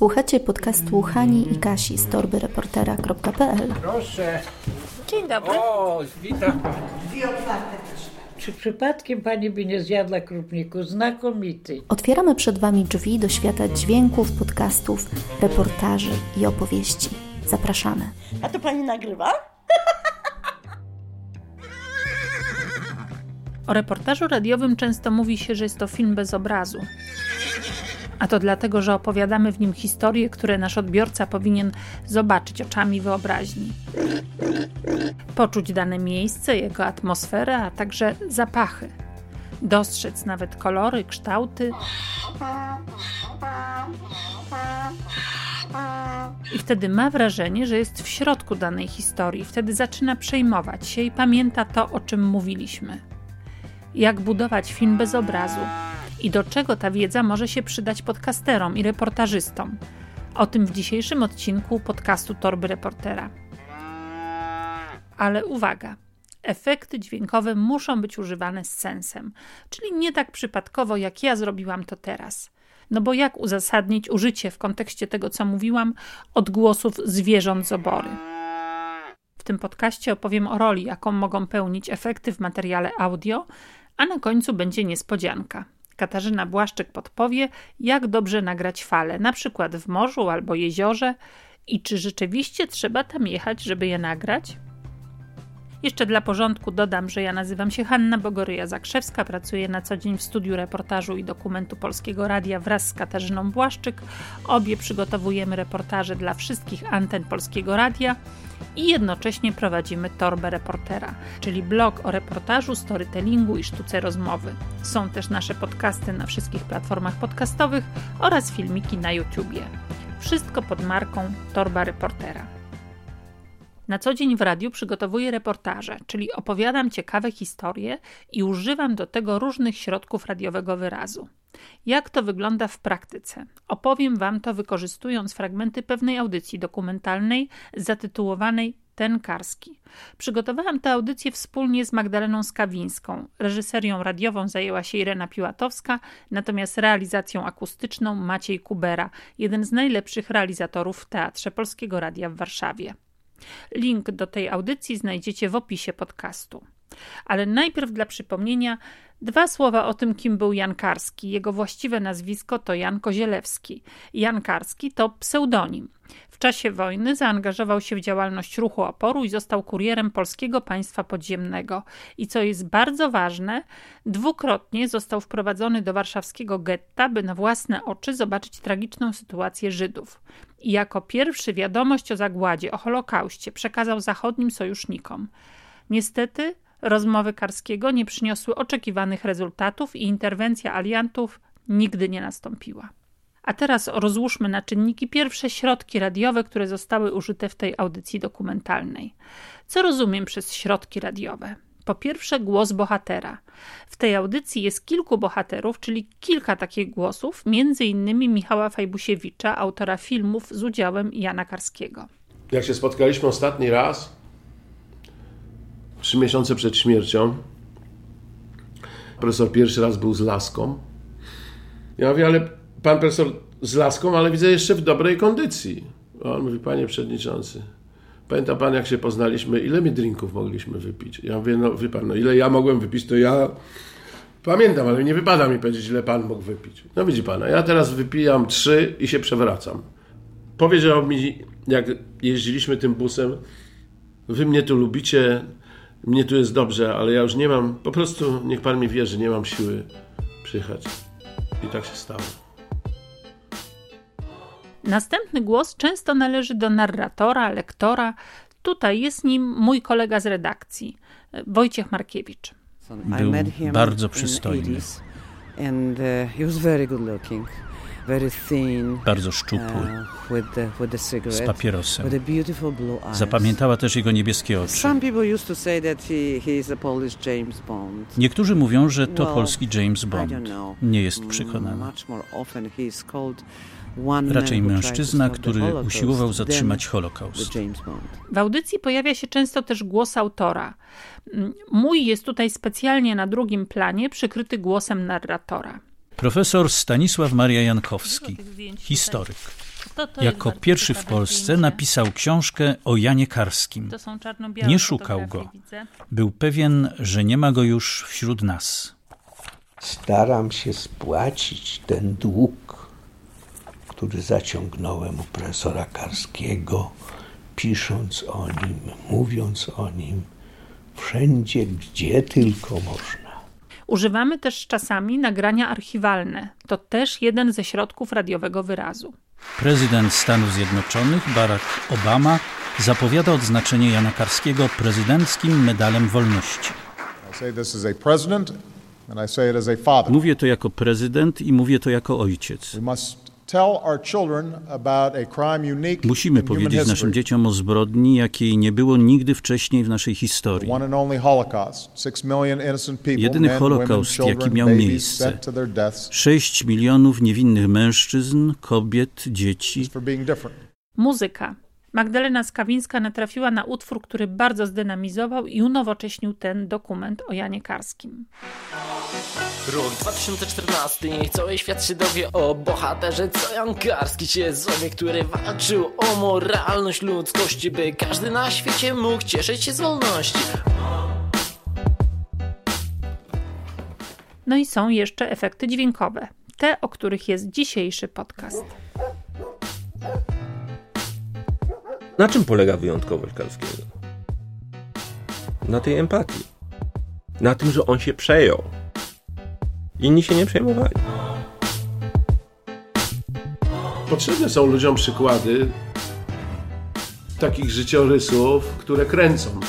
Słuchacie podcastu Hani i Kasi z torbyreportera.pl Proszę. Dzień dobry. O, witam. Czy przypadkiem pani by nie zjadła krupniku? Znakomity. Otwieramy przed Wami drzwi do świata dźwięków, podcastów, reportaży i opowieści. Zapraszamy. A to pani nagrywa? O reportażu radiowym często mówi się, że jest to film bez obrazu. A to dlatego, że opowiadamy w nim historie, które nasz odbiorca powinien zobaczyć oczami wyobraźni. Poczuć dane miejsce, jego atmosferę, a także zapachy. Dostrzec nawet kolory, kształty. I wtedy ma wrażenie, że jest w środku danej historii. Wtedy zaczyna przejmować się i pamięta to, o czym mówiliśmy. Jak budować film bez obrazu i do czego ta wiedza może się przydać podcasterom i reportażystom. O tym w dzisiejszym odcinku podcastu Torby Reportera. Ale uwaga! Efekty dźwiękowe muszą być używane z sensem, czyli nie tak przypadkowo, jak ja zrobiłam to teraz. No bo jak uzasadnić użycie w kontekście tego, co mówiłam, odgłosów zwierząt z obory? W tym podcaście opowiem o roli, jaką mogą pełnić efekty w materiale audio, a na końcu będzie niespodzianka. Katarzyna Błaszczyk podpowie, jak dobrze nagrać fale, na przykład w morzu albo jeziorze, i czy rzeczywiście trzeba tam jechać, żeby je nagrać? Jeszcze dla porządku dodam, że ja nazywam się Hanna Bogoryja-Zakrzewska, pracuję na co dzień w studiu reportażu i dokumentu Polskiego Radia wraz z Katarzyną Błaszczyk. Obie przygotowujemy reportaże dla wszystkich anten Polskiego Radia i jednocześnie prowadzimy Torbę Reportera, czyli blog o reportażu, storytellingu i sztuce rozmowy. Są też nasze podcasty na wszystkich platformach podcastowych oraz filmiki na YouTubie. Wszystko pod marką Torba Reportera. Na co dzień w radiu przygotowuję reportaże, czyli opowiadam ciekawe historie i używam do tego różnych środków radiowego wyrazu. Jak to wygląda w praktyce? Opowiem Wam to wykorzystując fragmenty pewnej audycji dokumentalnej zatytułowanej Ten Karski. Przygotowałam tę audycję wspólnie z Magdaleną Skawińską. Reżyserią radiową zajęła się Irena Piłatowska, natomiast realizacją akustyczną Maciej Kubera, jeden z najlepszych realizatorów w Teatrze Polskiego Radia w Warszawie. Link do tej audycji znajdziecie w opisie podcastu. Ale najpierw dla przypomnienia dwa słowa o tym, kim był Jan Karski. Jego właściwe nazwisko to Jan Kozielewski. Jan Karski to pseudonim. W czasie wojny zaangażował się w działalność ruchu oporu i został kurierem polskiego państwa podziemnego. I co jest bardzo ważne, dwukrotnie został wprowadzony do warszawskiego getta, by na własne oczy zobaczyć tragiczną sytuację Żydów. I jako pierwszy wiadomość o zagładzie, o Holokauście przekazał zachodnim sojusznikom. Niestety, rozmowy Karskiego nie przyniosły oczekiwanych rezultatów i interwencja aliantów nigdy nie nastąpiła. A teraz rozłóżmy na czynniki pierwsze środki radiowe, które zostały użyte w tej audycji dokumentalnej. Co rozumiem przez środki radiowe? Po pierwsze, głos bohatera. W tej audycji jest kilku bohaterów, czyli kilka takich głosów, między innymi Michała Fajbusiewicza, autora filmów z udziałem Jana Karskiego. Jak się spotkaliśmy ostatni raz, trzy miesiące przed śmiercią, profesor pierwszy raz był z laską. Ja mówię, ale pan profesor z laską, ale widzę jeszcze w dobrej kondycji. On mówi, panie przewodniczący, pamięta pan jak się poznaliśmy, ile my drinków mogliśmy wypić? Ja mówię, no wie pan, no ile ja mogłem wypić, to ja pamiętam, ale nie wypada mi powiedzieć, ile pan mógł wypić. No widzi pan, ja teraz wypijam trzy i się przewracam. Powiedział mi, jak jeździliśmy tym busem, wy mnie tu lubicie, mnie tu jest dobrze, ale ja już nie mam, po prostu niech pan mi wierzy, nie mam siły przyjechać. I tak się stało. Następny głos często należy do narratora, lektora. Tutaj jest nim mój kolega z redakcji, Wojciech Markiewicz. Był bardzo przystojny. And uh, he was very good looking. Very thin, bardzo szczupły, uh, with the, with the cigarette, z papierosem. with a beautiful blue eyes. Zapamiętała też jego niebieskie oczy. Some people used to say that he, he is a Polish James Bond. Niektórzy mówią, że to polski James Bond. Nie jest Mm, przekonany. Much more often he is called one Raczej mężczyzna, który usiłował zatrzymać Holokaust. W audycji pojawia się często też głos autora. Mój jest tutaj specjalnie na drugim planie, przykryty głosem narratora. Profesor Stanisław Maria Jankowski, historyk. To, to jako pierwszy w Polsce napisał książkę o Janie Karskim. Nie szukał go. Był pewien, że nie ma go już wśród nas. Staram się spłacić ten dług, który zaciągnąłem u profesora Karskiego, pisząc o nim, mówiąc o nim wszędzie, gdzie tylko można. Używamy też czasami nagrania archiwalne. To też jeden ze środków radiowego wyrazu. Prezydent Stanów Zjednoczonych Barack Obama zapowiada odznaczenie Jana Karskiego prezydenckim medalem wolności. Mówię to jako prezydent i mówię to jako ojciec. We must tell our children about a crime unique Musimy in human powiedzieć naszym dzieciom o zbrodni, jakiej nie było nigdy wcześniej w naszej historii. One and only Holocaust. Six million innocent people, Jedyny men, women, Holokaust, children, jaki miał babies miejsce. sent to their deaths 6 milionów niewinnych mężczyzn, kobiet, dzieci. Muzyka. Magdalena Skawińska natrafiła na utwór, który bardzo zdynamizował i unowocześnił ten dokument o Janie Karskim. Rok 2014, niech cały świat się dowie o bohaterze, co Jan Karski się zowie, który walczył o moralność ludzkości, by każdy na świecie mógł cieszyć się z wolności. No i są jeszcze efekty dźwiękowe, te, o których jest dzisiejszy podcast. Na czym polega wyjątkowość Karskiego? Na tej empatii. Na tym, że on się przejął. Inni się nie przejmowali. Potrzebne są ludziom przykłady takich życiorysów, które kręcą.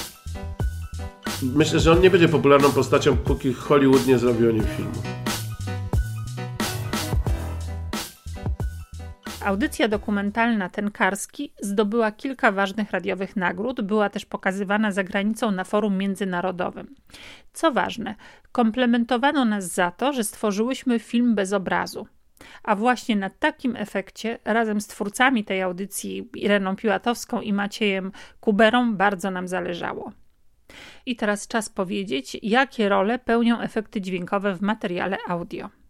Myślę, że on nie będzie popularną postacią, póki Hollywood nie zrobi o nim filmu. Audycja dokumentalna Ten Karski zdobyła kilka ważnych radiowych nagród, była też pokazywana za granicą na forum międzynarodowym. Co ważne, komplementowano nas za to, że stworzyłyśmy film bez obrazu. A właśnie na takim efekcie, razem z twórcami tej audycji, Ireną Piłatowską i Maciejem Kuberą, bardzo nam zależało. I teraz czas powiedzieć, jakie role pełnią efekty dźwiękowe w materiale audio.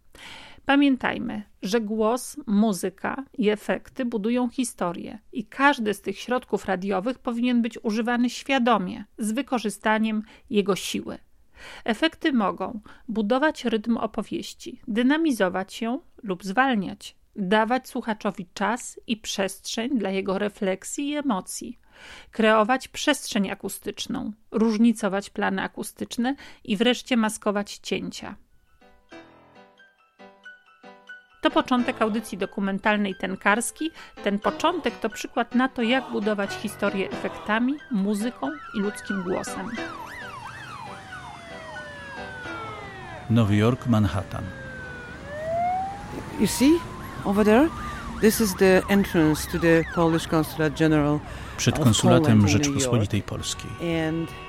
Pamiętajmy, że głos, muzyka i efekty budują historię i każdy z tych środków radiowych powinien być używany świadomie, z wykorzystaniem jego siły. Efekty mogą budować rytm opowieści, dynamizować ją lub zwalniać, dawać słuchaczowi czas i przestrzeń dla jego refleksji i emocji, kreować przestrzeń akustyczną, różnicować plany akustyczne i wreszcie maskować cięcia. To początek audycji dokumentalnej Ten Karski. Ten początek to przykład na to, jak budować historię efektami, muzyką i ludzkim głosem. Nowy Jork, Manhattan. You see, over there, this is the entrance to the Polish Consulate General Przed of konsulatem Rzeczpospolitej Polskiej.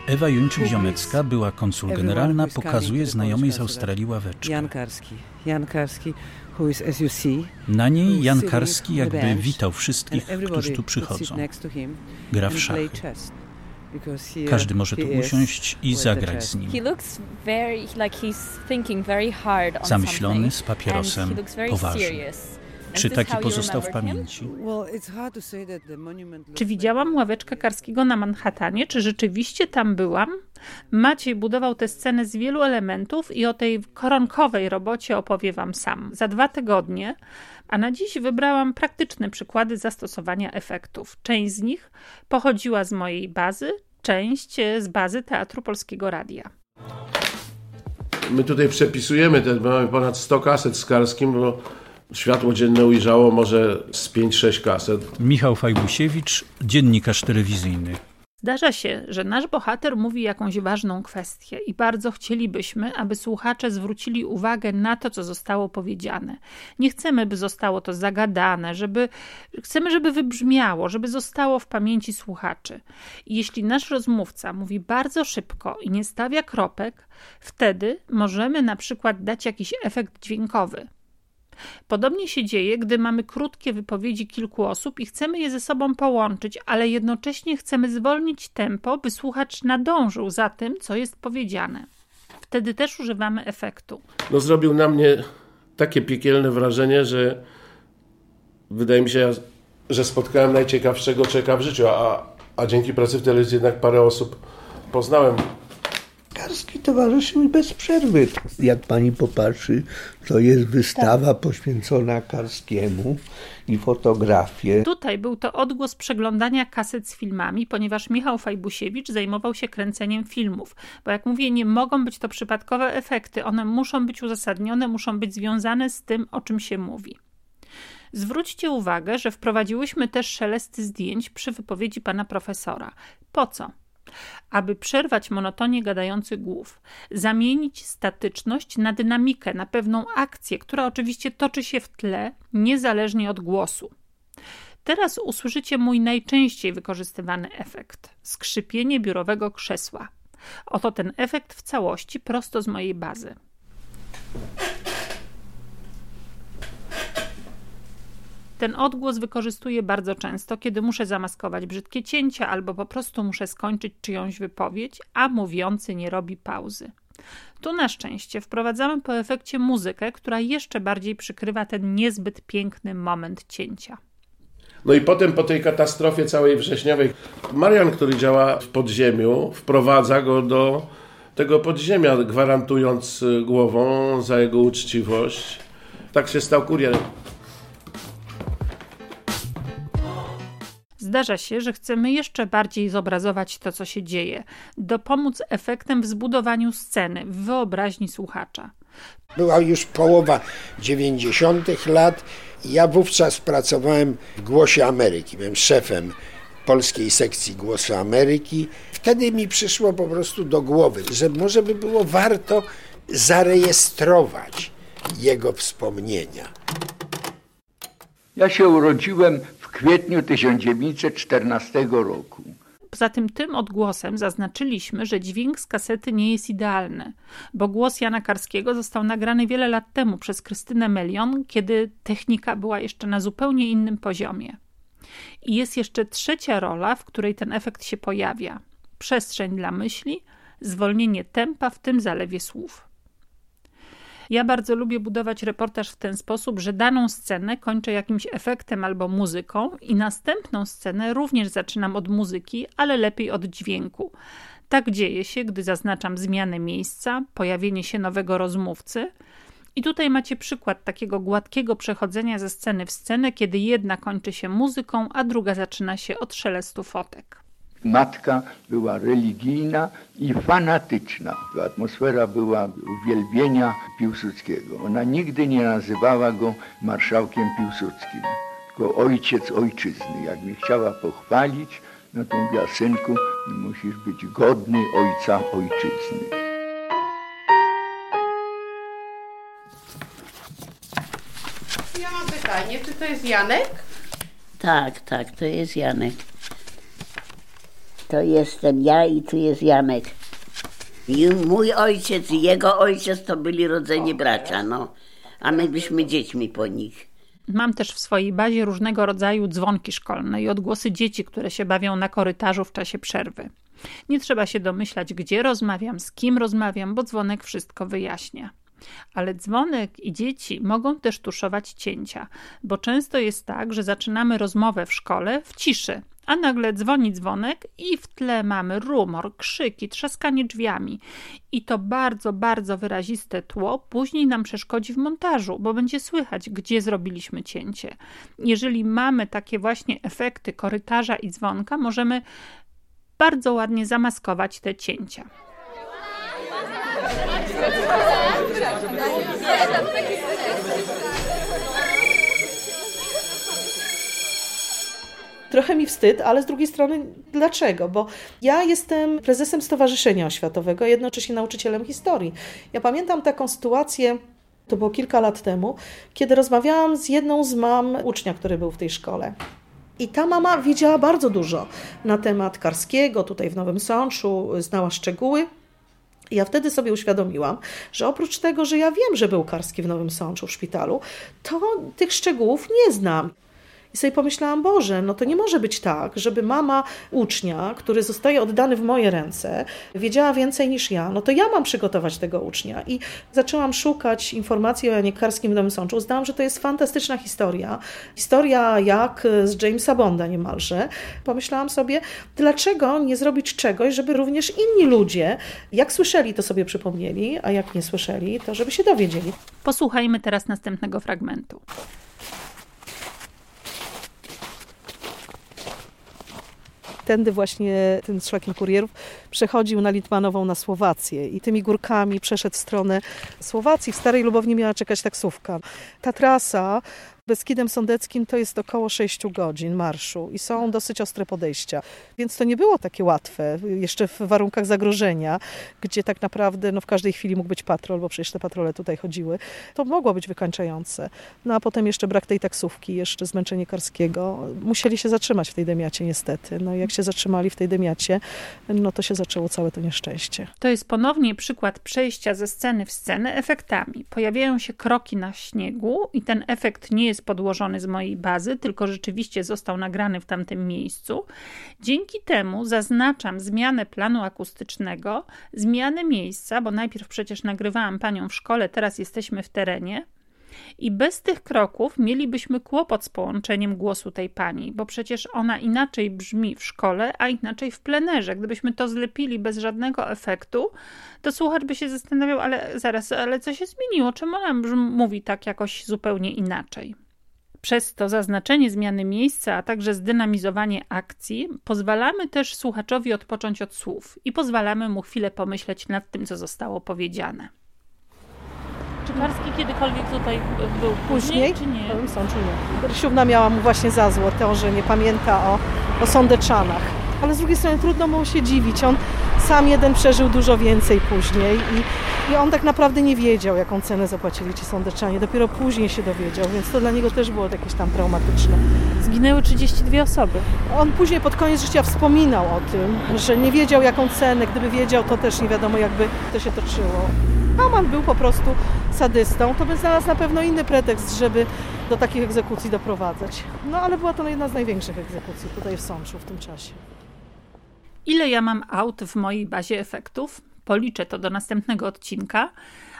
Ewa Jończyk-Ziomecka, była konsul generalna, who is coming pokazuje znajomej z. Australii ławeczkę. Na niej Jan Karski sitting on the jakby witał wszystkich, którzy tu przychodzą. Gra w szachy. Każdy może tu usiąść i zagrać z nim. Zamyślony, z papierosem, poważny. Czy taki pozostał w pamięci? Czy widziałam ławeczkę Karskiego na Manhattanie? Czy rzeczywiście tam byłam? Maciej budował tę scenę z wielu elementów i o tej koronkowej robocie opowie Wam sam. Za dwa tygodnie, a na dziś wybrałam praktyczne przykłady zastosowania efektów. Część z nich pochodziła z mojej bazy, część z bazy Teatru Polskiego Radia. My tutaj przepisujemy, te, mamy ponad 100 kaset z Karskim, bo światło dzienne ujrzało może z 5-6 kaset. Michał Fajbusiewicz, dziennikarz telewizyjny. Zdarza się, że nasz bohater mówi jakąś ważną kwestię i bardzo chcielibyśmy, aby słuchacze zwrócili uwagę na to, co zostało powiedziane. Nie chcemy, by zostało to zagadane, żeby, chcemy, żeby wybrzmiało, żeby zostało w pamięci słuchaczy. I jeśli nasz rozmówca mówi bardzo szybko i nie stawia kropek, wtedy możemy na przykład dać jakiś efekt dźwiękowy. Podobnie się dzieje, gdy mamy krótkie wypowiedzi kilku osób i chcemy je ze sobą połączyć, ale jednocześnie chcemy zwolnić tempo, by słuchacz nadążył za tym, co jest powiedziane. Wtedy też używamy efektu. No zrobił na mnie takie piekielne wrażenie, że wydaje mi się, że spotkałem najciekawszego człowieka w życiu, a, a dzięki pracy w telewizji jednak parę osób poznałem. Karski towarzyszył mi bez przerwy. Jak pani popatrzy, to jest wystawa tak. poświęcona Karskiemu i fotografie. Tutaj był to odgłos przeglądania kaset z filmami, ponieważ Michał Fajbusiewicz zajmował się kręceniem filmów. Bo jak mówię, nie mogą być to przypadkowe efekty. One muszą być uzasadnione, muszą być związane z tym, o czym się mówi. Zwróćcie uwagę, że wprowadziłyśmy też szelesty zdjęć przy wypowiedzi pana profesora. Po co? Aby przerwać monotonię gadających głów, zamienić statyczność na dynamikę, na pewną akcję, która oczywiście toczy się w tle, niezależnie od głosu. Teraz usłyszycie mój najczęściej wykorzystywany efekt skrzypienie biurowego krzesła. Oto ten efekt w całości prosto z mojej bazy. Ten odgłos wykorzystuję bardzo często, kiedy muszę zamaskować brzydkie cięcia albo po prostu muszę skończyć czyjąś wypowiedź, a mówiący nie robi pauzy. Tu na szczęście wprowadzamy po efekcie muzykę, która jeszcze bardziej przykrywa ten niezbyt piękny moment cięcia. No i potem po tej katastrofie całej wrześniowej, Marian, który działa w podziemiu, wprowadza go do tego podziemia, gwarantując głową za jego uczciwość. Tak się stał kurierem. Zdarza się, że chcemy jeszcze bardziej zobrazować to, co się dzieje, dopomóc efektem w zbudowaniu sceny, w wyobraźni słuchacza. Była już połowa 90. lat. Ja wówczas pracowałem w Głosie Ameryki. Byłem szefem polskiej sekcji Głosu Ameryki. Wtedy mi przyszło po prostu do głowy, że może by było warto zarejestrować jego wspomnienia. Ja się urodziłem kwietniu 1914 roku. Poza tym tym odgłosem zaznaczyliśmy, że dźwięk z kasety nie jest idealny, bo głos Jana Karskiego został nagrany wiele lat temu przez Krystynę Melion, kiedy technika była jeszcze na zupełnie innym poziomie. I jest jeszcze trzecia rola, w której ten efekt się pojawia. Przestrzeń dla myśli, zwolnienie tempa w tym zalewie słów. Ja bardzo lubię budować reportaż w ten sposób, że daną scenę kończę jakimś efektem albo muzyką i następną scenę również zaczynam od muzyki, ale lepiej od dźwięku. Tak dzieje się, gdy zaznaczam zmianę miejsca, pojawienie się nowego rozmówcy. I tutaj macie przykład takiego gładkiego przechodzenia ze sceny w scenę, kiedy jedna kończy się muzyką, a druga zaczyna się od szelestu fotek. Matka była religijna i fanatyczna. Atmosfera była uwielbienia Piłsudskiego. Ona nigdy nie nazywała go marszałkiem Piłsudskim, tylko ojciec ojczyzny. Jak mnie chciała pochwalić, no to mówiła, synku, musisz być godny ojca ojczyzny. Ja mam pytanie, czy to jest Janek? Tak, tak, to jest Janek to jestem ja i tu jest Janek. I mój ojciec i jego ojciec to byli rodzeni bracia, no. A my byliśmy dziećmi po nich. Mam też w swojej bazie różnego rodzaju dzwonki szkolne i odgłosy dzieci, które się bawią na korytarzu w czasie przerwy. Nie trzeba się domyślać, gdzie rozmawiam, z kim rozmawiam, bo dzwonek wszystko wyjaśnia. Ale dzwonek i dzieci mogą też tuszować cięcia, bo często jest tak, że zaczynamy rozmowę w szkole w ciszy, a nagle dzwoni dzwonek i w tle mamy rumor, krzyki, trzaskanie drzwiami. I to bardzo, bardzo wyraziste tło później nam przeszkodzi w montażu, bo będzie słychać, gdzie zrobiliśmy cięcie. Jeżeli mamy takie właśnie efekty korytarza i dzwonka, możemy bardzo ładnie zamaskować te cięcia. Trochę mi wstyd, ale z drugiej strony dlaczego? Bo ja jestem prezesem Stowarzyszenia Oświatowego, jednocześnie nauczycielem historii. Ja pamiętam taką sytuację, to było kilka lat temu, kiedy rozmawiałam z jedną z mam ucznia, który był w tej szkole. I ta mama wiedziała bardzo dużo na temat Karskiego, tutaj w Nowym Sączu, znała szczegóły. Ja wtedy sobie uświadomiłam, że oprócz tego, że ja wiem, że był Karski w Nowym Sączu w szpitalu, to tych szczegółów nie znam. I sobie pomyślałam, Boże, no to nie może być tak, żeby mama ucznia, który zostaje oddany w moje ręce, wiedziała więcej niż ja, no to ja mam przygotować tego ucznia. I zaczęłam szukać informacji o Janie Karskim Nowym Sączu. Uznałam, że to jest fantastyczna historia. Historia jak z Jamesa Bonda niemalże. Pomyślałam sobie, dlaczego nie zrobić czegoś, żeby również inni ludzie, jak słyszeli, to sobie przypomnieli, a jak nie słyszeli, to żeby się dowiedzieli. Posłuchajmy teraz następnego fragmentu. Tędy właśnie ten szlakiem kurierów przechodził na Litmanową na Słowację i tymi górkami przeszedł w stronę Słowacji. W Starej Lubowni miała czekać taksówka. Ta trasa Beskidem Sądeckim to jest około 6 godzin marszu i są dosyć ostre podejścia, więc to nie było takie łatwe, jeszcze w warunkach zagrożenia, gdzie tak naprawdę no, w każdej chwili mógł być patrol, bo przecież te patrole tutaj chodziły. To mogło być wykańczające. No a potem jeszcze brak tej taksówki, jeszcze zmęczenie Karskiego. Musieli się zatrzymać w tej Demiacie niestety. No jak się zatrzymali w tej Demiacie, no to się zaczęło całe to nieszczęście. To jest ponownie przykład przejścia ze sceny w scenę efektami. Pojawiają się kroki na śniegu i ten efekt nie jest podłożony z mojej bazy, tylko rzeczywiście został nagrany w tamtym miejscu. Dzięki temu zaznaczam zmianę planu akustycznego, zmianę miejsca, bo najpierw przecież nagrywałam panią w szkole, teraz jesteśmy w terenie. I bez tych kroków mielibyśmy kłopot z połączeniem głosu tej pani, bo przecież ona inaczej brzmi w szkole, a inaczej w plenerze. Gdybyśmy to zlepili bez żadnego efektu, to słuchacz by się zastanawiał, ale zaraz, ale co się zmieniło? Czemu ona mówi tak jakoś zupełnie inaczej? Przez to zaznaczenie zmiany miejsca, a także zdynamizowanie akcji, pozwalamy też słuchaczowi odpocząć od słów i pozwalamy mu chwilę pomyśleć nad tym, co zostało powiedziane. Czy Karski kiedykolwiek tutaj był później, czy nie? Powiem sączu nie. Rysiówna miała mu właśnie za zło to, że nie pamięta o, o Sądeczanach. Ale z drugiej strony trudno mu się dziwić. On sam jeden przeżył dużo więcej później i i on tak naprawdę nie wiedział, jaką cenę zapłacili ci sądeczanie. Dopiero później się dowiedział, więc to dla niego też było jakieś tam traumatyczne. Zginęły 32 osoby. On później pod koniec życia wspominał o tym, że nie wiedział, jaką cenę. Gdyby wiedział, to też nie wiadomo, jakby to się toczyło. Haman był po prostu sadystą, to by znalazł na pewno inny pretekst, żeby do takich egzekucji doprowadzać. No ale była to jedna z największych egzekucji tutaj w Sączu w tym czasie. Ile ja mam aut w mojej bazie efektów? policzę to do następnego odcinka,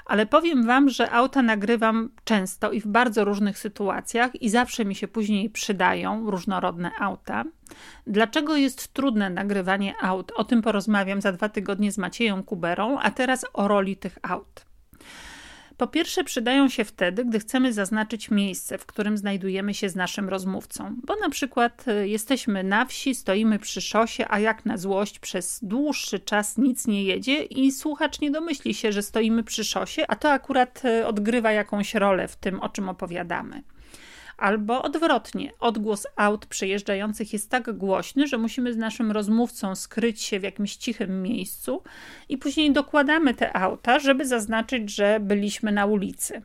ale powiem Wam, że auta nagrywam często i w bardzo różnych sytuacjach i zawsze mi się później przydają różnorodne auta. Dlaczego jest trudne nagrywanie aut? O tym porozmawiam za dwa tygodnie z Macieją Kuberą, a teraz o roli tych aut. Po pierwsze, przydają się wtedy, gdy chcemy zaznaczyć miejsce, w którym znajdujemy się z naszym rozmówcą, bo na przykład e, jesteśmy na wsi, stoimy przy szosie, a jak na złość przez dłuższy czas nic nie jedzie i słuchacz nie domyśli się, że stoimy przy szosie, a to akurat e, odgrywa jakąś rolę w tym, o czym opowiadamy. Albo odwrotnie, odgłos aut przejeżdżających jest tak głośny, że musimy z naszym rozmówcą skryć się w jakimś cichym miejscu i później dokładamy te auta, żeby zaznaczyć, że byliśmy na ulicy.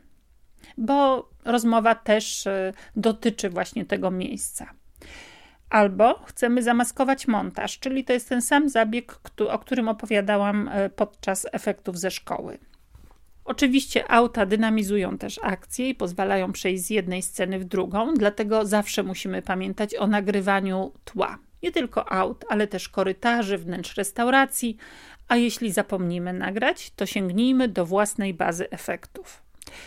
Bo rozmowa też e, dotyczy właśnie tego miejsca. Albo chcemy zamaskować montaż, czyli to jest ten sam zabieg, o którym opowiadałam e, podczas efektów ze szkoły. Oczywiście auta dynamizują też akcje i pozwalają przejść z jednej sceny w drugą, dlatego zawsze musimy pamiętać o nagrywaniu tła. Nie tylko aut, ale też korytarzy, wnętrz restauracji, a jeśli zapomnimy nagrać, to sięgnijmy do własnej bazy efektów.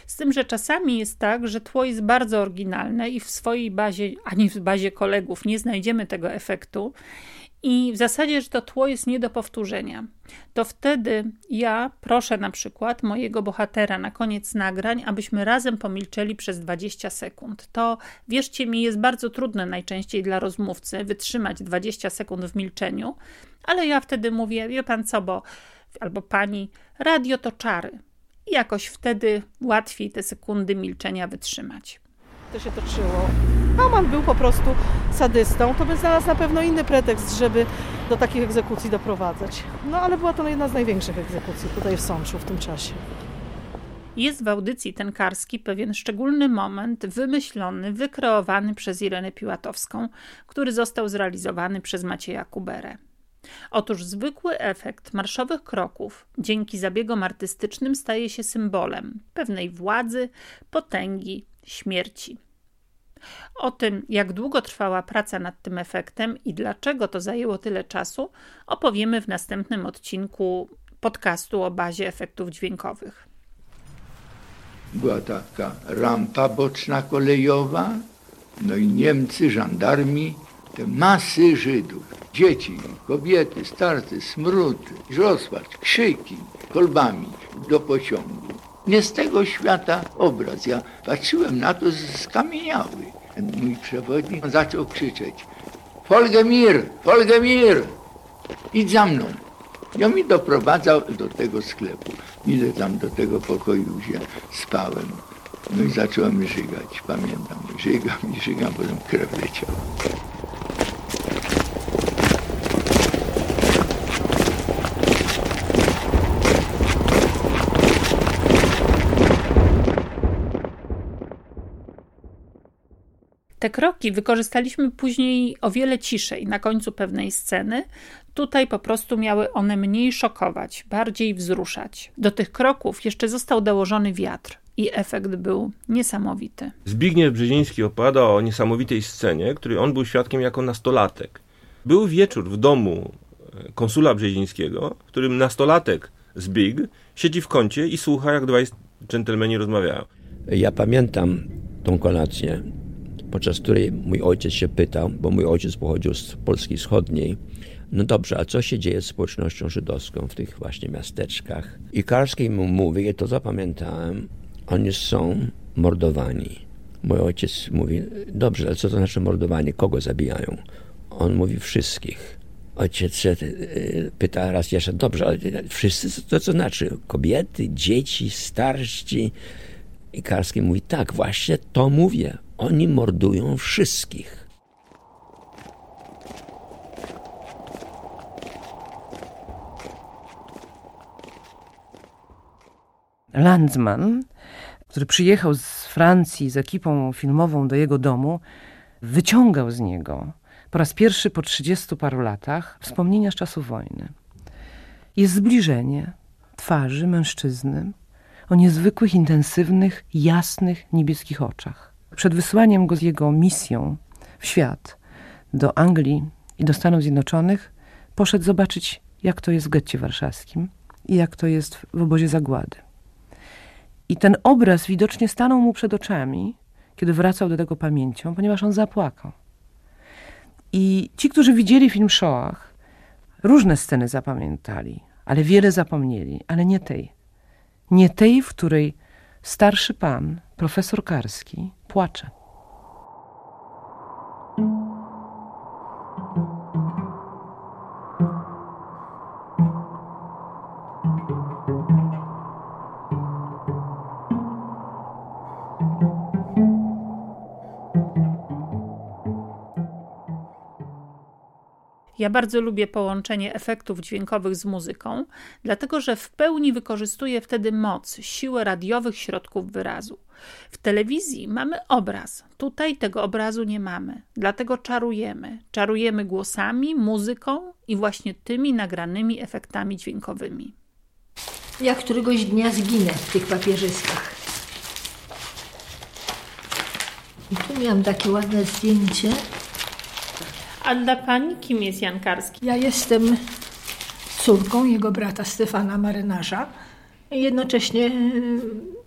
Z tym, że czasami jest tak, że tło jest bardzo oryginalne i w swojej bazie, ani w bazie kolegów nie znajdziemy tego efektu i w zasadzie, że to tło jest nie do powtórzenia. To wtedy ja proszę na przykład mojego bohatera na koniec nagrań, abyśmy razem pomilczeli przez 20 sekund. To wierzcie mi, jest bardzo trudne najczęściej dla rozmówcy wytrzymać 20 sekund w milczeniu, ale ja wtedy mówię, wie pan co, bo albo pani, radio to czary. I jakoś wtedy łatwiej te sekundy milczenia wytrzymać to się toczyło. Haman był po prostu sadystą, to by znalazł na pewno inny pretekst, żeby do takich egzekucji doprowadzać. No ale była to jedna z największych egzekucji tutaj w Sączu w tym czasie. Jest w audycji tenkarski pewien szczególny moment wymyślony, wykreowany przez Irenę Piłatowską, który został zrealizowany przez Macieja Kuberę. Otóż zwykły efekt marszowych kroków dzięki zabiegom artystycznym staje się symbolem pewnej władzy, potęgi, śmierci. O tym, jak długo trwała praca nad tym efektem i dlaczego to zajęło tyle czasu, opowiemy w następnym odcinku podcastu o bazie efektów dźwiękowych. Była taka rampa boczna kolejowa, no i Niemcy, żandarmi, te masy Żydów, dzieci, kobiety, starcy, smród, rozpacz, krzyki, kolbami do pociągu. Nie z tego świata obraz. Ja patrzyłem na to skamieniały. Mój przewodnik zaczął krzyczeć Folgemir, Folgemir, idź za mną. On mi doprowadzał do tego sklepu. Ile tam do tego pokoju się spałem. No i zacząłem żygać, pamiętam. Żygam i żygam, potem krew leciała. Te kroki wykorzystaliśmy później o wiele ciszej na końcu pewnej sceny. Tutaj po prostu miały one mniej szokować, bardziej wzruszać. Do tych kroków jeszcze został dołożony wiatr i efekt był niesamowity. Zbigniew Brzeziński opowiada o niesamowitej scenie, której on był świadkiem jako nastolatek. Był wieczór w domu e, konsula Brzezińskiego, w którym nastolatek Zbig siedzi w kącie i słucha, jak dwaj dżentelmeni rozmawiają. Ja pamiętam tą kolację podczas której mój ojciec się pytał, bo mój ojciec pochodził z Polski Wschodniej, no dobrze, a co się dzieje z społecznością żydowską w tych właśnie miasteczkach? I Karski mu mówi, ja to zapamiętałem, oni są mordowani. Mój ojciec mówi, dobrze, ale co to znaczy mordowanie? Kogo zabijają? On mówi, wszystkich. Ojciec e, pyta raz jeszcze, dobrze, ale wszyscy, to co znaczy? Kobiety, dzieci, starści? I Karski mówi, tak, właśnie to mówię. Oni mordują wszystkich. Landsman, który przyjechał z Francji z ekipą filmową do jego domu, wyciągał z niego po raz pierwszy po trzydziestu paru latach wspomnienia z czasów wojny. Jest zbliżenie twarzy mężczyzny o niezwykłych, intensywnych, jasnych, niebieskich oczach przed wysłaniem go z jego misją w świat do Anglii i do Stanów Zjednoczonych poszedł zobaczyć, jak to jest w getcie warszawskim i jak to jest w obozie zagłady. I ten obraz widocznie stanął mu przed oczami, kiedy wracał do tego pamięcią, ponieważ on zapłakał. I ci, którzy widzieli film Shoah, różne sceny zapamiętali, ale wiele zapomnieli, ale nie tej. Nie tej, w której starszy pan, profesor Karski, płacze. Ja bardzo lubię połączenie efektów dźwiękowych z muzyką, dlatego że w pełni wykorzystuję wtedy moc, siłę radiowych środków wyrazu. W telewizji mamy obraz, tutaj tego obrazu nie mamy, dlatego czarujemy. Czarujemy głosami, muzyką i właśnie tymi nagranymi efektami dźwiękowymi. Ja któregoś dnia zginę w tych papieżyskach. I tu miałam takie ładne zdjęcie. A dla pani kim jest Jan Karski? Ja jestem córką jego brata Stefana Marynarza i jednocześnie y,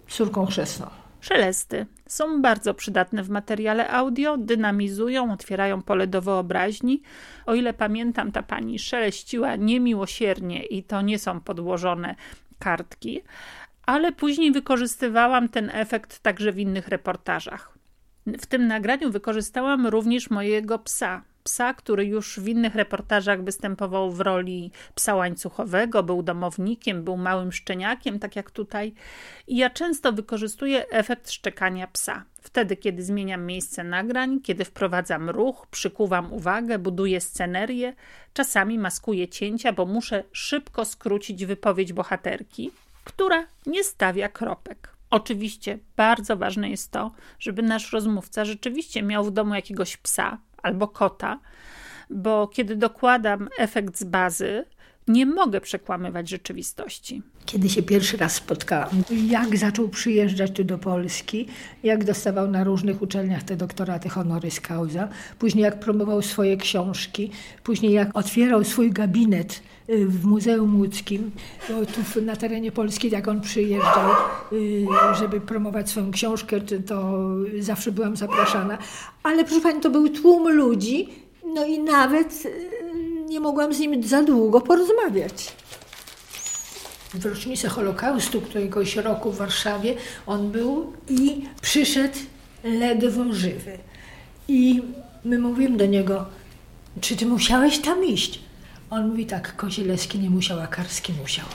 córką chrzestną. Szelesty są bardzo przydatne w materiale audio, dynamizują, otwierają pole do wyobraźni. O ile pamiętam, ta pani szeleściła niemiłosiernie i to nie są podłożone kartki, ale później wykorzystywałam ten efekt także w innych reportażach. W tym nagraniu wykorzystałam również mojego psa, psa, który już w innych reportażach występował w roli psa łańcuchowego, był domownikiem, był małym szczeniakiem, tak jak tutaj. I ja często wykorzystuję efekt szczekania psa. Wtedy, kiedy zmieniam miejsce nagrań, kiedy wprowadzam ruch, przykuwam uwagę, buduję scenerię, czasami maskuję cięcia, bo muszę szybko skrócić wypowiedź bohaterki, która nie stawia kropek. Oczywiście bardzo ważne jest to, żeby nasz rozmówca rzeczywiście miał w domu jakiegoś psa, albo kota, bo kiedy dokładam efekt z bazy, Nie mogę przekłamywać rzeczywistości. Kiedy się pierwszy raz spotkałam, jak zaczął przyjeżdżać tu do Polski, jak dostawał na różnych uczelniach te doktoraty honoris causa, później jak promował swoje książki, później jak otwierał swój gabinet w Muzeum Łódzkim, tu na terenie Polski, jak on przyjeżdżał, y, żeby promować swoją książkę, to zawsze byłam zapraszana. Ale proszę Pani, to był tłum ludzi, no i nawet y, nie mogłam z nim za długo porozmawiać. W rocznicę Holokaustu któregoś roku w Warszawie on był i przyszedł ledwo żywy. I my mówimy do niego, czy ty musiałeś tam iść? On mówi tak, Kozielewski nie musiał, a Karski musiał.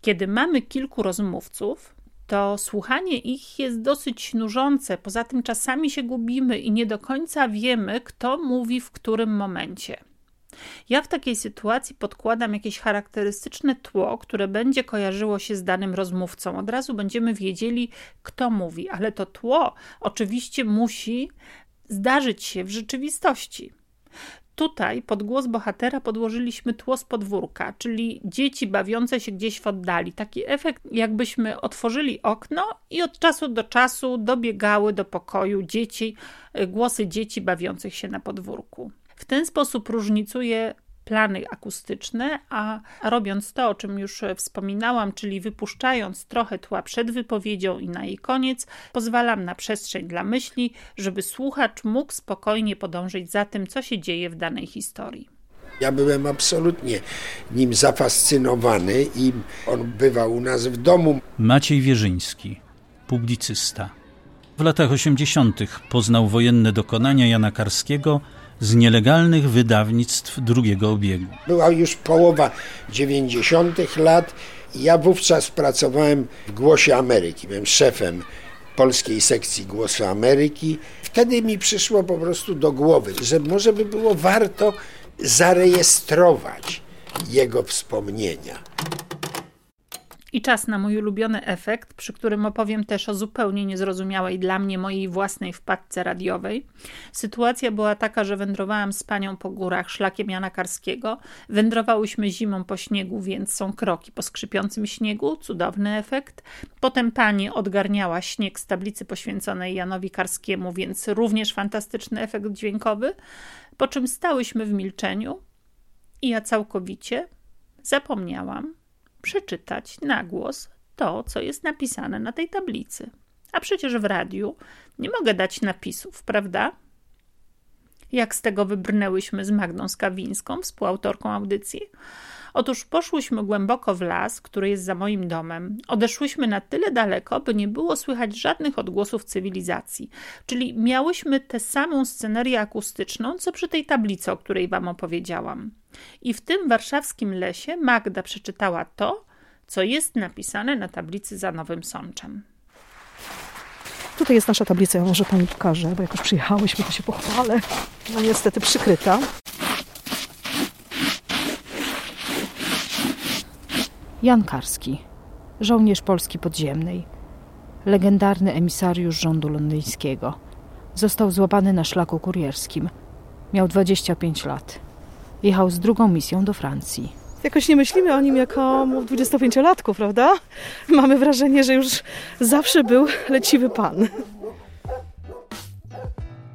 Kiedy mamy kilku rozmówców, to słuchanie ich jest dosyć nużące. Poza tym czasami się gubimy i nie do końca wiemy, kto mówi w którym momencie. Ja w takiej sytuacji podkładam jakieś charakterystyczne tło, które będzie kojarzyło się z danym rozmówcą. Od razu będziemy wiedzieli, kto mówi, ale to tło oczywiście musi zdarzyć się w rzeczywistości. Tutaj pod głos bohatera podłożyliśmy tło z podwórka, czyli dzieci bawiące się gdzieś w oddali. Taki efekt, jakbyśmy otworzyli okno i od czasu do czasu dobiegały do pokoju dzieci, głosy dzieci bawiących się na podwórku. W ten sposób różnicuje plany akustyczne, a robiąc to, o czym już wspominałam, czyli wypuszczając trochę tła przed wypowiedzią i na jej koniec, pozwalam na przestrzeń dla myśli, żeby słuchacz mógł spokojnie podążyć za tym, co się dzieje w danej historii. Ja byłem absolutnie nim zafascynowany i on bywał u nas w domu. Maciej Wierzyński, publicysta. W latach 80. poznał wojenne dokonania Jana Karskiego z nielegalnych wydawnictw drugiego obiegu. Była już połowa 90. lat. Ja wówczas pracowałem w Głosie Ameryki. Byłem szefem polskiej sekcji Głosu Ameryki. Wtedy mi przyszło po prostu do głowy, że może by było warto zarejestrować jego wspomnienia. I czas na mój ulubiony efekt, przy którym opowiem też o zupełnie niezrozumiałej dla mnie mojej własnej wpadce radiowej. Sytuacja była taka, że wędrowałam z panią po górach szlakiem Jana Karskiego. Wędrowałyśmy zimą po śniegu, więc są kroki po skrzypiącym śniegu, cudowny efekt. Potem pani odgarniała śnieg z tablicy poświęconej Janowi Karskiemu, więc również fantastyczny efekt dźwiękowy. Po czym stałyśmy w milczeniu i ja całkowicie zapomniałam przeczytać na głos to, co jest napisane na tej tablicy. A przecież w radiu nie mogę dać napisów, prawda? Jak z tego wybrnęłyśmy z Magdą Skawińską, współautorką audycji? Otóż poszłyśmy głęboko w las, który jest za moim domem. Odeszłyśmy na tyle daleko, by nie było słychać żadnych odgłosów cywilizacji. Czyli miałyśmy tę samą scenerię akustyczną, co przy tej tablicy, o której wam opowiedziałam. I w tym warszawskim lesie Magda przeczytała to, co jest napisane na tablicy za Nowym Sączem. Tutaj jest nasza tablica, ja może Pani pokażę, bo jak już przyjechałyśmy, to się pochwalę. No niestety przykryta. Jan Karski, żołnierz Polski Podziemnej, legendarny emisariusz rządu londyńskiego. Został złapany na szlaku kurierskim. Miał 25 lat. Jechał z drugą misją do Francji. Jakoś nie myślimy o nim jako o 25-latku, prawda? Mamy wrażenie, że już zawsze był leciwy pan.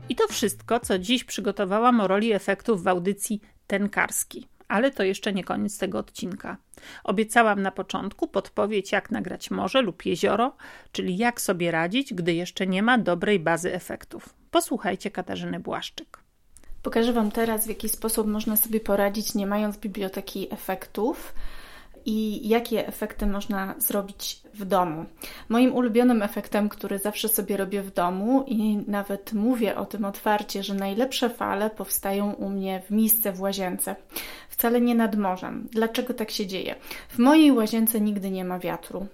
I to wszystko, co dziś przygotowałam o roli efektów w audycji Tenkarski. Ale to jeszcze nie koniec tego odcinka. Obiecałam na początku podpowiedź, jak nagrać morze lub jezioro, czyli jak sobie radzić, gdy jeszcze nie ma dobrej bazy efektów. Posłuchajcie Katarzyny Błaszczyk. Pokażę Wam teraz, w jaki sposób można sobie poradzić, nie mając biblioteki efektów i jakie efekty można zrobić w domu. Moim ulubionym efektem, który zawsze sobie robię w domu i nawet mówię o tym otwarcie, że najlepsze fale powstają u mnie w miejsce w łazience, wcale nie nad morzem. Dlaczego tak się dzieje? W mojej łazience nigdy nie ma wiatru,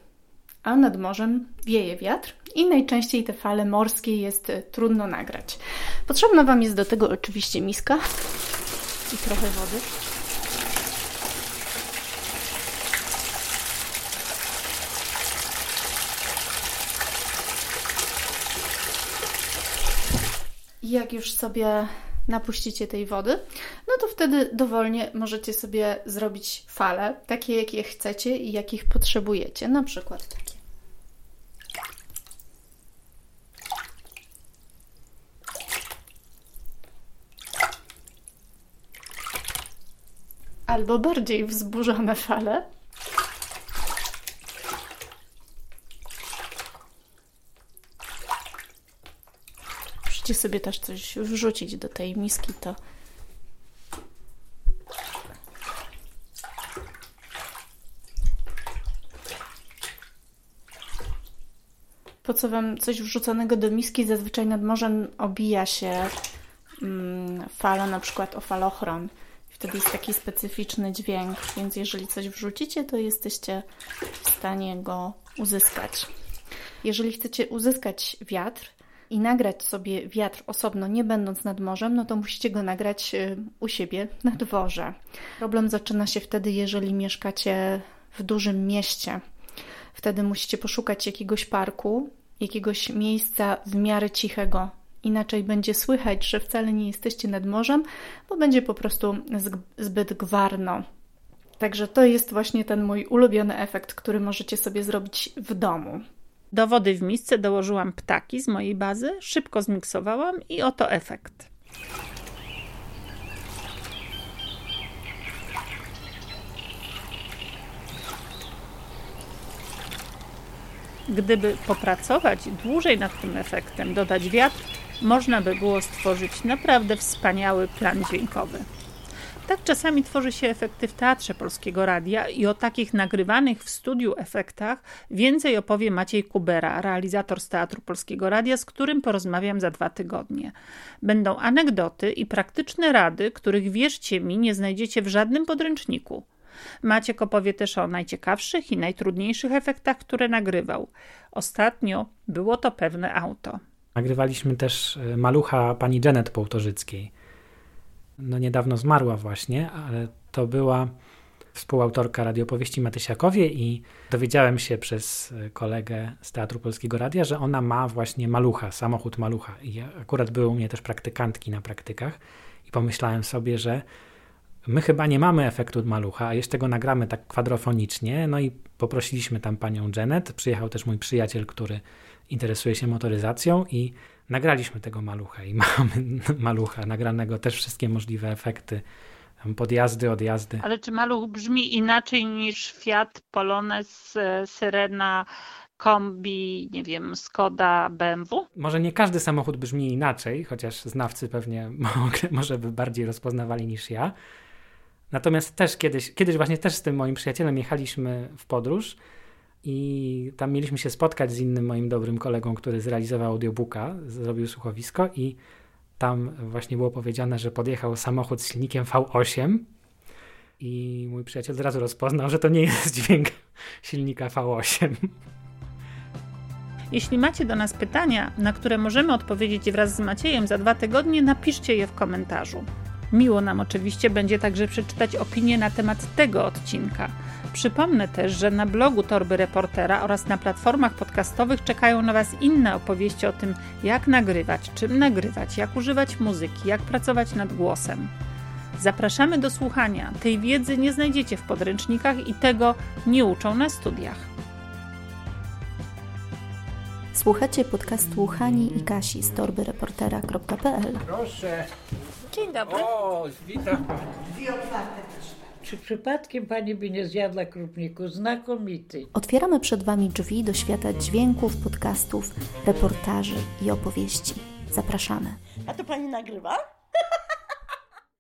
a nad morzem wieje wiatr i najczęściej te fale morskie jest trudno nagrać. Potrzebna Wam jest do tego oczywiście miska i trochę wody. Jak już sobie napuścicie tej wody, no to wtedy dowolnie możecie sobie zrobić fale, takie jakie chcecie i jakich potrzebujecie. Na przykład takie. Albo bardziej wzburzone fale. Możecie sobie też coś wrzucić do tej miski, to po co Wam coś wrzuconego do miski? Zazwyczaj nad morzem obija się mm, fala, na przykład o falochron. Wtedy jest taki specyficzny dźwięk, więc jeżeli coś wrzucicie, to jesteście w stanie go uzyskać. Jeżeli chcecie uzyskać wiatr i nagrać sobie wiatr osobno, nie będąc nad morzem, no to musicie go nagrać y, u siebie na dworze. Problem zaczyna się wtedy, jeżeli mieszkacie w dużym mieście. Wtedy musicie poszukać jakiegoś parku, jakiegoś miejsca w miarę cichego. Inaczej będzie słychać, że wcale nie jesteście nad morzem, bo będzie po prostu zbyt gwarno. Także to jest właśnie ten mój ulubiony efekt, który możecie sobie zrobić w domu. Do wody w misce dołożyłam ptaki z mojej bazy, szybko zmiksowałam i oto efekt. Gdyby popracować dłużej nad tym efektem, dodać wiatr, można by było stworzyć naprawdę wspaniały plan dźwiękowy. Tak czasami tworzy się efekty w Teatrze Polskiego Radia i o takich nagrywanych w studiu efektach więcej opowie Maciej Kubera, realizator z Teatru Polskiego Radia, z którym porozmawiam za dwa tygodnie. Będą anegdoty i praktyczne rady, których wierzcie mi nie znajdziecie w żadnym podręczniku. Maciek opowie też o najciekawszych i najtrudniejszych efektach, które nagrywał. Ostatnio było to pewne auto. Nagrywaliśmy też e, malucha pani Janet Połtorzyckiej. No niedawno zmarła właśnie, ale to była współautorka radiopowieści Matysiakowie i dowiedziałem się przez e, kolegę z Teatru Polskiego Radia, że ona ma właśnie malucha, samochód malucha. I akurat były u mnie też praktykantki na praktykach i pomyślałem sobie, że my chyba nie mamy efektu malucha, a jeszcze go nagramy tak kwadrofonicznie. No i poprosiliśmy tam panią Janet. Przyjechał też mój przyjaciel, który interesuje się motoryzacją i nagraliśmy tego malucha i mamy malucha nagranego też wszystkie możliwe efekty podjazdy, odjazdy. Ale czy maluch brzmi inaczej niż Fiat, Polonez, Syrena, kombi, nie wiem, Skoda, BMW? Może nie każdy samochód brzmi inaczej, chociaż znawcy pewnie może by bardziej rozpoznawali niż ja. Natomiast też kiedyś, kiedyś właśnie też z tym moim przyjacielem jechaliśmy w podróż i tam mieliśmy się spotkać z innym moim dobrym kolegą, który zrealizował audiobooka, zrobił słuchowisko i tam właśnie było powiedziane, że podjechał samochód z silnikiem V8 i mój przyjaciel od razu rozpoznał, że to nie jest dźwięk silnika V8. Jeśli macie do nas pytania, na które możemy odpowiedzieć wraz z Maciejem za dwa tygodnie, napiszcie je w komentarzu. Miło nam oczywiście będzie także przeczytać opinie na temat tego odcinka. Przypomnę też, że na blogu Torby Reportera oraz na platformach podcastowych czekają na Was inne opowieści o tym, jak nagrywać, czym nagrywać, jak używać muzyki, jak pracować nad głosem. Zapraszamy do słuchania. Tej wiedzy nie znajdziecie w podręcznikach i tego nie uczą na studiach. Słuchacie podcastu Hani i Kasi z torbyreportera.pl Proszę. Dzień dobry. O, witam. Drzwi otwarte Czy przypadkiem pani by nie zjadła krupniku? Znakomity. Otwieramy przed Wami drzwi do świata dźwięków, podcastów, reportaży i opowieści. Zapraszamy. A to pani nagrywa?